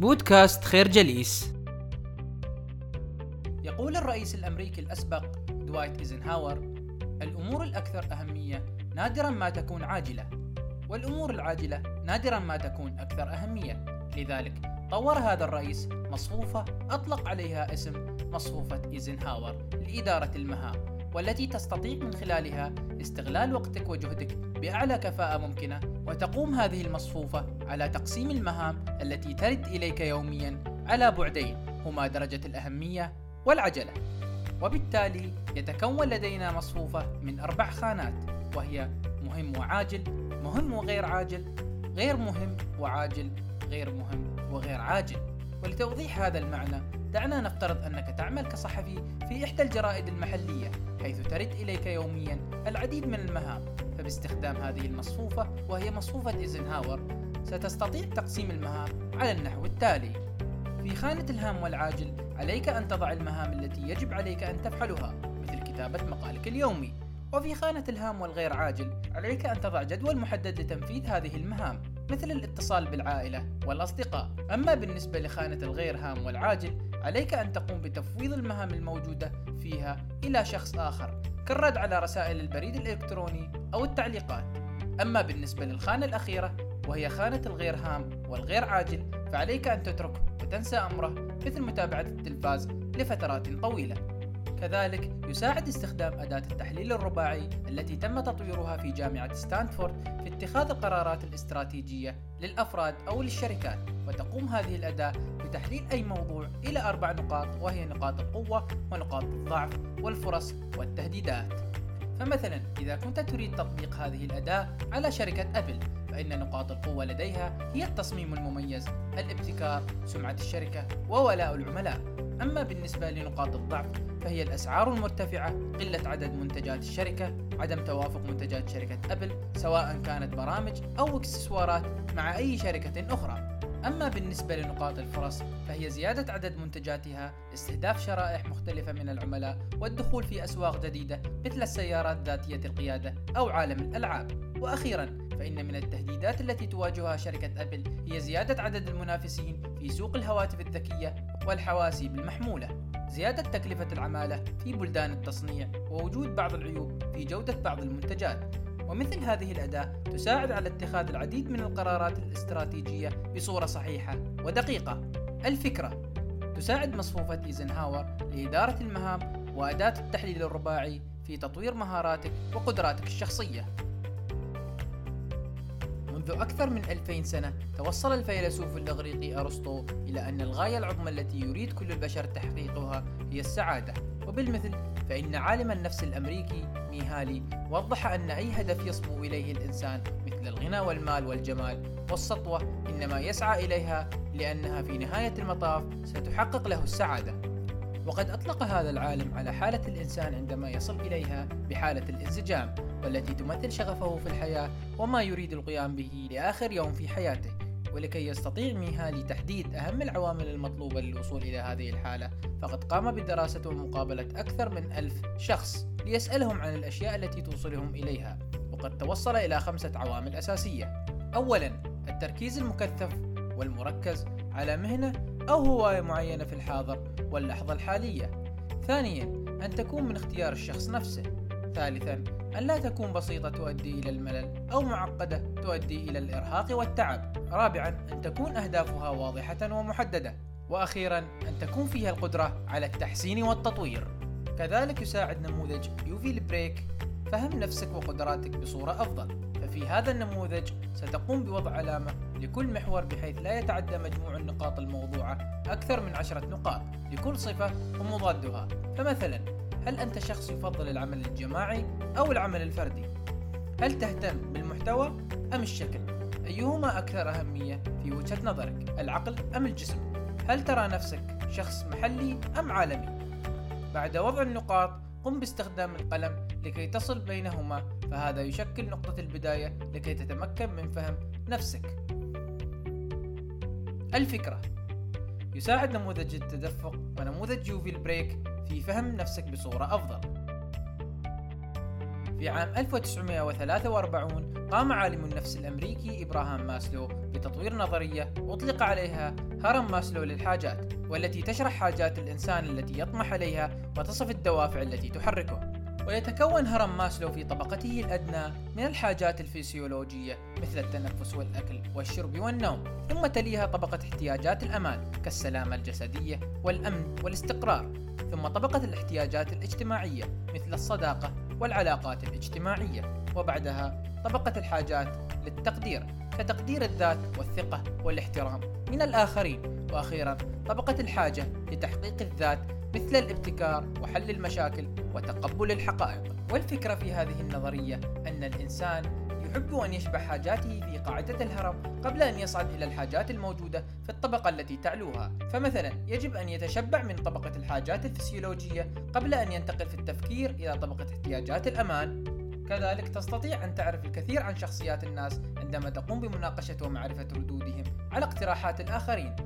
بودكاست خير جليس. يقول الرئيس الأمريكي الأسبق دوايت إيزنهاور الأمور الأكثر أهمية نادرا ما تكون عاجلة والأمور العاجلة نادرا ما تكون أكثر أهمية. لذلك طور هذا الرئيس مصفوفة أطلق عليها اسم مصفوفة إيزنهاور لإدارة المهام. والتي تستطيع من خلالها استغلال وقتك وجهدك بأعلى كفاءة ممكنة وتقوم هذه المصفوفة على تقسيم المهام التي ترد إليك يوميا على بعدين هما درجة الأهمية والعجلة. وبالتالي يتكون لدينا مصفوفة من أربع خانات وهي مهم وعاجل مهم وغير عاجل غير مهم وعاجل غير مهم وغير عاجل. ولتوضيح هذا المعنى دعنا نفترض أنك تعمل كصحفي في إحدى الجرائد المحلية حيث ترد إليك يوميا العديد من المهام. فباستخدام هذه المصفوفة وهي مصفوفة إيزنهاور ستستطيع تقسيم المهام على النحو التالي. في خانة الهام والعاجل عليك أن تضع المهام التي يجب عليك أن تفعلها مثل كتابة مقالك اليومي. وفي خانة الهام والغير عاجل عليك أن تضع جدول محدد لتنفيذ هذه المهام مثل الاتصال بالعائلة والأصدقاء. أما بالنسبة لخانة الغير هام والعاجل عليك أن تقوم بتفويض المهام الموجودة فيها إلى شخص آخر كالرد على رسائل البريد الإلكتروني أو التعليقات. أما بالنسبة للخانة الأخيرة وهي خانة الغير هام والغير عاجل فعليك أن تتركه وتنسى أمره مثل متابعة التلفاز لفترات طويلة. كذلك يساعد استخدام أداة التحليل الرباعي التي تم تطويرها في جامعة ستانفورد في اتخاذ القرارات الاستراتيجية للأفراد أو للشركات وتقوم هذه الأداة بتحليل أي موضوع إلى أربع نقاط وهي نقاط القوة ونقاط الضعف والفرص والتهديدات. فمثلا إذا كنت تريد تطبيق هذه الأداة على شركة أبل فإن نقاط القوة لديها هي التصميم المميز، الابتكار، سمعة الشركة، وولاء العملاء. أما بالنسبة لنقاط الضعف فهي الأسعار المرتفعة، قلة عدد منتجات الشركة، عدم توافق منتجات شركة أبل سواء كانت برامج أو إكسسوارات مع أي شركة أخرى. أما بالنسبة لنقاط الفرص فهي زيادة عدد منتجاتها، استهداف شرائح مختلفة من العملاء، والدخول في أسواق جديدة مثل السيارات ذاتية القيادة أو عالم الألعاب. وأخيرا فإن من التهديدات التي تواجهها شركة أبل هي زيادة عدد المنافسين في سوق الهواتف الذكية والحواسيب المحمولة زيادة تكلفة العمالة في بلدان التصنيع ووجود بعض العيوب في جودة بعض المنتجات ومثل هذه الأداة تساعد على اتخاذ العديد من القرارات الاستراتيجية بصورة صحيحة ودقيقة. الفكرة تساعد مصفوفة إيزنهاور لإدارة المهام وأداة التحليل الرباعي في تطوير مهاراتك وقدراتك الشخصية. منذ أكثر من 2000 سنة توصل الفيلسوف الإغريقي أرسطو إلى أن الغاية العظمى التي يريد كل البشر تحقيقها هي السعادة. وبالمثل فإن عالم النفس الأمريكي ميهالي وضح أن أي هدف يصبو إليه الإنسان مثل الغنى والمال والجمال والسطوة إنما يسعى إليها لأنها في نهاية المطاف ستحقق له السعادة. وقد أطلق هذا العالم على حالة الإنسان عندما يصل إليها بحالة الانسجام والتي تمثل شغفه في الحياة وما يريد القيام به لآخر يوم في حياته. ولكي يستطيع ميهالي تحديد أهم العوامل المطلوبة للوصول إلى هذه الحالة فقد قام بدراسة ومقابلة أكثر من ألف شخص ليسألهم عن الأشياء التي توصلهم إليها وقد توصل إلى خمسة عوامل أساسية. أولا التركيز المكثف والمركز على مهنة أو هواية معينة في الحاضر واللحظة الحالية. ثانيا أن تكون من اختيار الشخص نفسه. ثالثا أن لا تكون بسيطة تؤدي إلى الملل أو معقدة تؤدي إلى الإرهاق والتعب. رابعا أن تكون أهدافها واضحة ومحددة. وأخيرا أن تكون فيها القدرة على التحسين والتطوير. كذلك يساعد نموذج يوفي البريك فهم نفسك وقدراتك بصورة أفضل. ففي هذا النموذج ستقوم بوضع علامة لكل محور بحيث لا يتعدى مجموع النقاط الموضوعة أكثر من عشرة نقاط لكل صفة ومضادها. فمثلا هل أنت شخص يفضل العمل الجماعي أو العمل الفردي؟ هل تهتم بالمحتوى أم الشكل؟ أيهما أكثر أهمية في وجهة نظرك؟ العقل أم الجسم؟ هل ترى نفسك شخص محلي أم عالمي؟ بعد وضع النقاط قم باستخدام القلم لكي تصل بينهما فهذا يشكل نقطة البداية لكي تتمكن من فهم نفسك. الفكرة يساعد نموذج التدفق ونموذج يوفي البريك في فهم نفسك بصورة أفضل. في عام 1943 قام عالم النفس الأمريكي إبراهام ماسلو بتطوير نظرية أطلق عليها هرم ماسلو للحاجات والتي تشرح حاجات الإنسان التي يطمح إليها وتصف الدوافع التي تحركه ويتكون هرم ماسلو في طبقته الأدنى من الحاجات الفسيولوجية مثل التنفس والأكل والشرب والنوم. ثم تليها طبقة احتياجات الأمان كالسلامة الجسدية والأمن والاستقرار. ثم طبقة الاحتياجات الاجتماعية مثل الصداقة والعلاقات الاجتماعية. وبعدها طبقة الحاجات للتقدير كتقدير الذات والثقة والاحترام من الآخرين. وأخيرا طبقة الحاجة لتحقيق الذات مثل الابتكار وحل المشاكل وتقبل الحقائق. والفكرة في هذه النظرية أن الإنسان يحب أن يشبع حاجاته في قاعدة الهرم قبل أن يصعد إلى الحاجات الموجودة في الطبقة التي تعلوها. فمثلا يجب أن يتشبع من طبقة الحاجات الفسيولوجية قبل أن ينتقل في التفكير إلى طبقة احتياجات الأمان. كذلك تستطيع أن تعرف الكثير عن شخصيات الناس عندما تقوم بمناقشة ومعرفة ردودهم على اقتراحات الآخرين.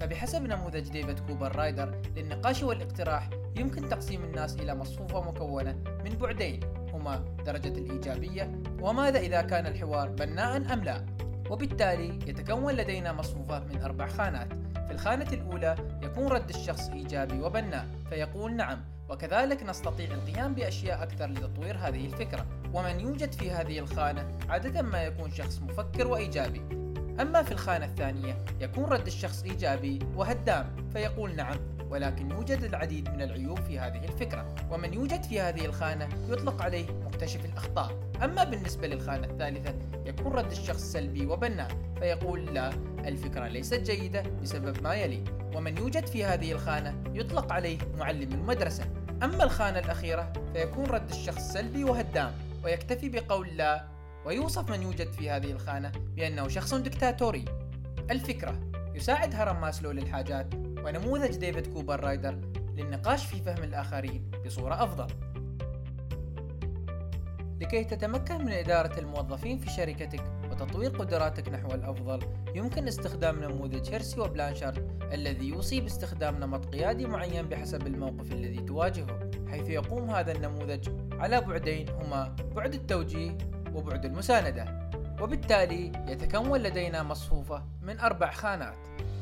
فبحسب نموذج ديفيد كوبر رايدر للنقاش والاقتراح يمكن تقسيم الناس إلى مصفوفة مكونة من بعدين هما درجة الإيجابية وماذا إذا كان الحوار بناء أم لا. وبالتالي يتكون لدينا مصفوفة من أربع خانات. في الخانة الأولى يكون رد الشخص إيجابي وبناء فيقول نعم وكذلك نستطيع القيام بأشياء أكثر لتطوير هذه الفكرة. ومن يوجد في هذه الخانة عادة ما يكون شخص مفكر وإيجابي. أما في الخانة الثانية يكون رد الشخص إيجابي وهدام فيقول نعم ولكن يوجد العديد من العيوب في هذه الفكرة ومن يوجد في هذه الخانة يطلق عليه مكتشف الأخطاء. أما بالنسبة للخانة الثالثة يكون رد الشخص سلبي وبناء فيقول لا الفكرة ليست جيدة بسبب ما يلي. ومن يوجد في هذه الخانة يطلق عليه معلم المدرسة. أما الخانة الأخيرة فيكون رد الشخص سلبي وهدام ويكتفي بقول لا ويوصف من يوجد في هذه الخانة بأنه شخص دكتاتوري. الفكرة يساعد هرم ماسلو للحاجات ونموذج ديفيد كوبر رايدر للنقاش في فهم الآخرين بصورة أفضل. لكي تتمكن من إدارة الموظفين في شركتك وتطوير قدراتك نحو الأفضل يمكن استخدام نموذج هيرسي وبلانشارد الذي يوصي باستخدام نمط قيادي معين بحسب الموقف الذي تواجهه حيث يقوم هذا النموذج على بعدين هما بعد التوجيه وبعد المساندة. وبالتالي يتكون لدينا مصفوفة من أربع خانات.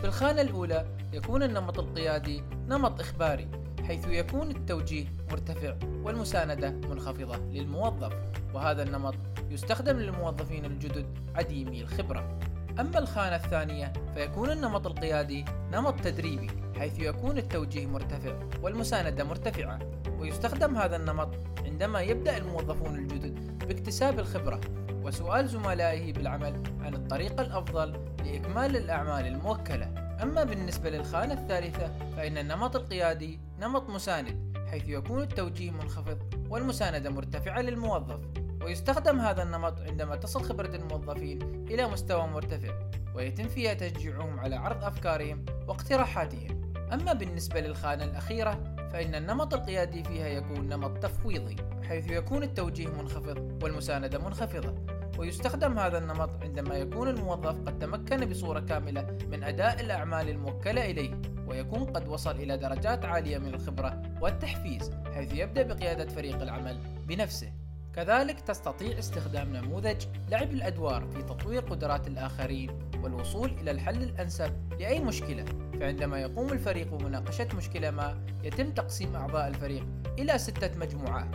في الخانة الأولى يكون النمط القيادي نمط إخباري حيث يكون التوجيه مرتفع والمساندة منخفضة للموظف وهذا النمط يستخدم للموظفين الجدد عديمي الخبرة. أما الخانة الثانية فيكون النمط القيادي نمط تدريبي حيث يكون التوجيه مرتفع والمساندة مرتفعة. ويستخدم هذا النمط عندما يبدأ الموظفون الجدد باكتساب الخبرة وسؤال زملائه بالعمل عن الطريقة الأفضل لإكمال الأعمال الموكلة. أما بالنسبة للخانة الثالثة فإن النمط القيادي نمط مساند حيث يكون التوجيه منخفض والمساندة مرتفعة للموظف. ويستخدم هذا النمط عندما تصل خبرة الموظفين إلى مستوى مرتفع ويتم فيها تشجيعهم على عرض أفكارهم واقتراحاتهم. أما بالنسبة للخانة الأخيرة فإن النمط القيادي فيها يكون نمط تفويضي حيث يكون التوجيه منخفض والمساندة منخفضة. ويستخدم هذا النمط عندما يكون الموظف قد تمكن بصورة كاملة من أداء الأعمال الموكلة إليه ويكون قد وصل إلى درجات عالية من الخبرة والتحفيز حيث يبدأ بقيادة فريق العمل بنفسه. كذلك تستطيع استخدام نموذج لعب الأدوار في تطوير قدرات الآخرين والوصول إلى الحل الأنسب لأي مشكلة. فعندما يقوم الفريق بمناقشة مشكلة ما يتم تقسيم أعضاء الفريق إلى ستة مجموعات.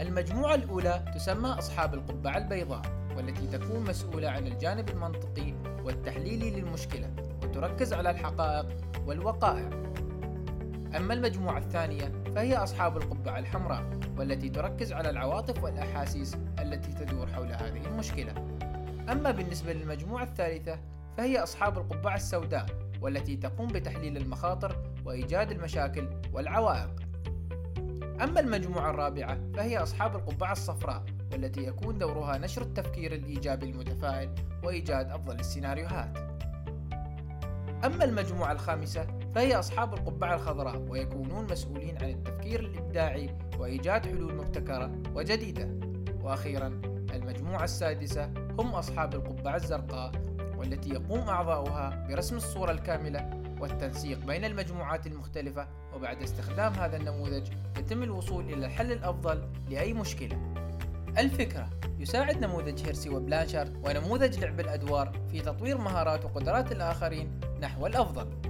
المجموعة الأولى تسمى أصحاب القبعة البيضاء والتي تكون مسؤولة عن الجانب المنطقي والتحليلي للمشكلة وتركز على الحقائق والوقائع. أما المجموعة الثانية فهي أصحاب القبعة الحمراء والتي تركز على العواطف والأحاسيس التي تدور حول هذه المشكلة. أما بالنسبة للمجموعة الثالثة فهي أصحاب القبعة السوداء والتي تقوم بتحليل المخاطر وإيجاد المشاكل والعوائق. أما المجموعة الرابعة فهي أصحاب القبعة الصفراء والتي يكون دورها نشر التفكير الإيجابي المتفائل وإيجاد أفضل السيناريوهات. أما المجموعة الخامسة فهي أصحاب القبعة الخضراء ويكونون مسؤولين عن التفكير الإبداعي وإيجاد حلول مبتكرة وجديدة. وأخيرا المجموعة السادسة هم أصحاب القبعة الزرقاء والتي يقوم أعضاؤها برسم الصورة الكاملة والتنسيق بين المجموعات المختلفة. وبعد استخدام هذا النموذج يتم الوصول إلى الحل الأفضل لأي مشكلة. الفكرة يساعد نموذج هيرسي وبلانشر ونموذج لعب الأدوار في تطوير مهارات وقدرات الآخرين نحو الأفضل.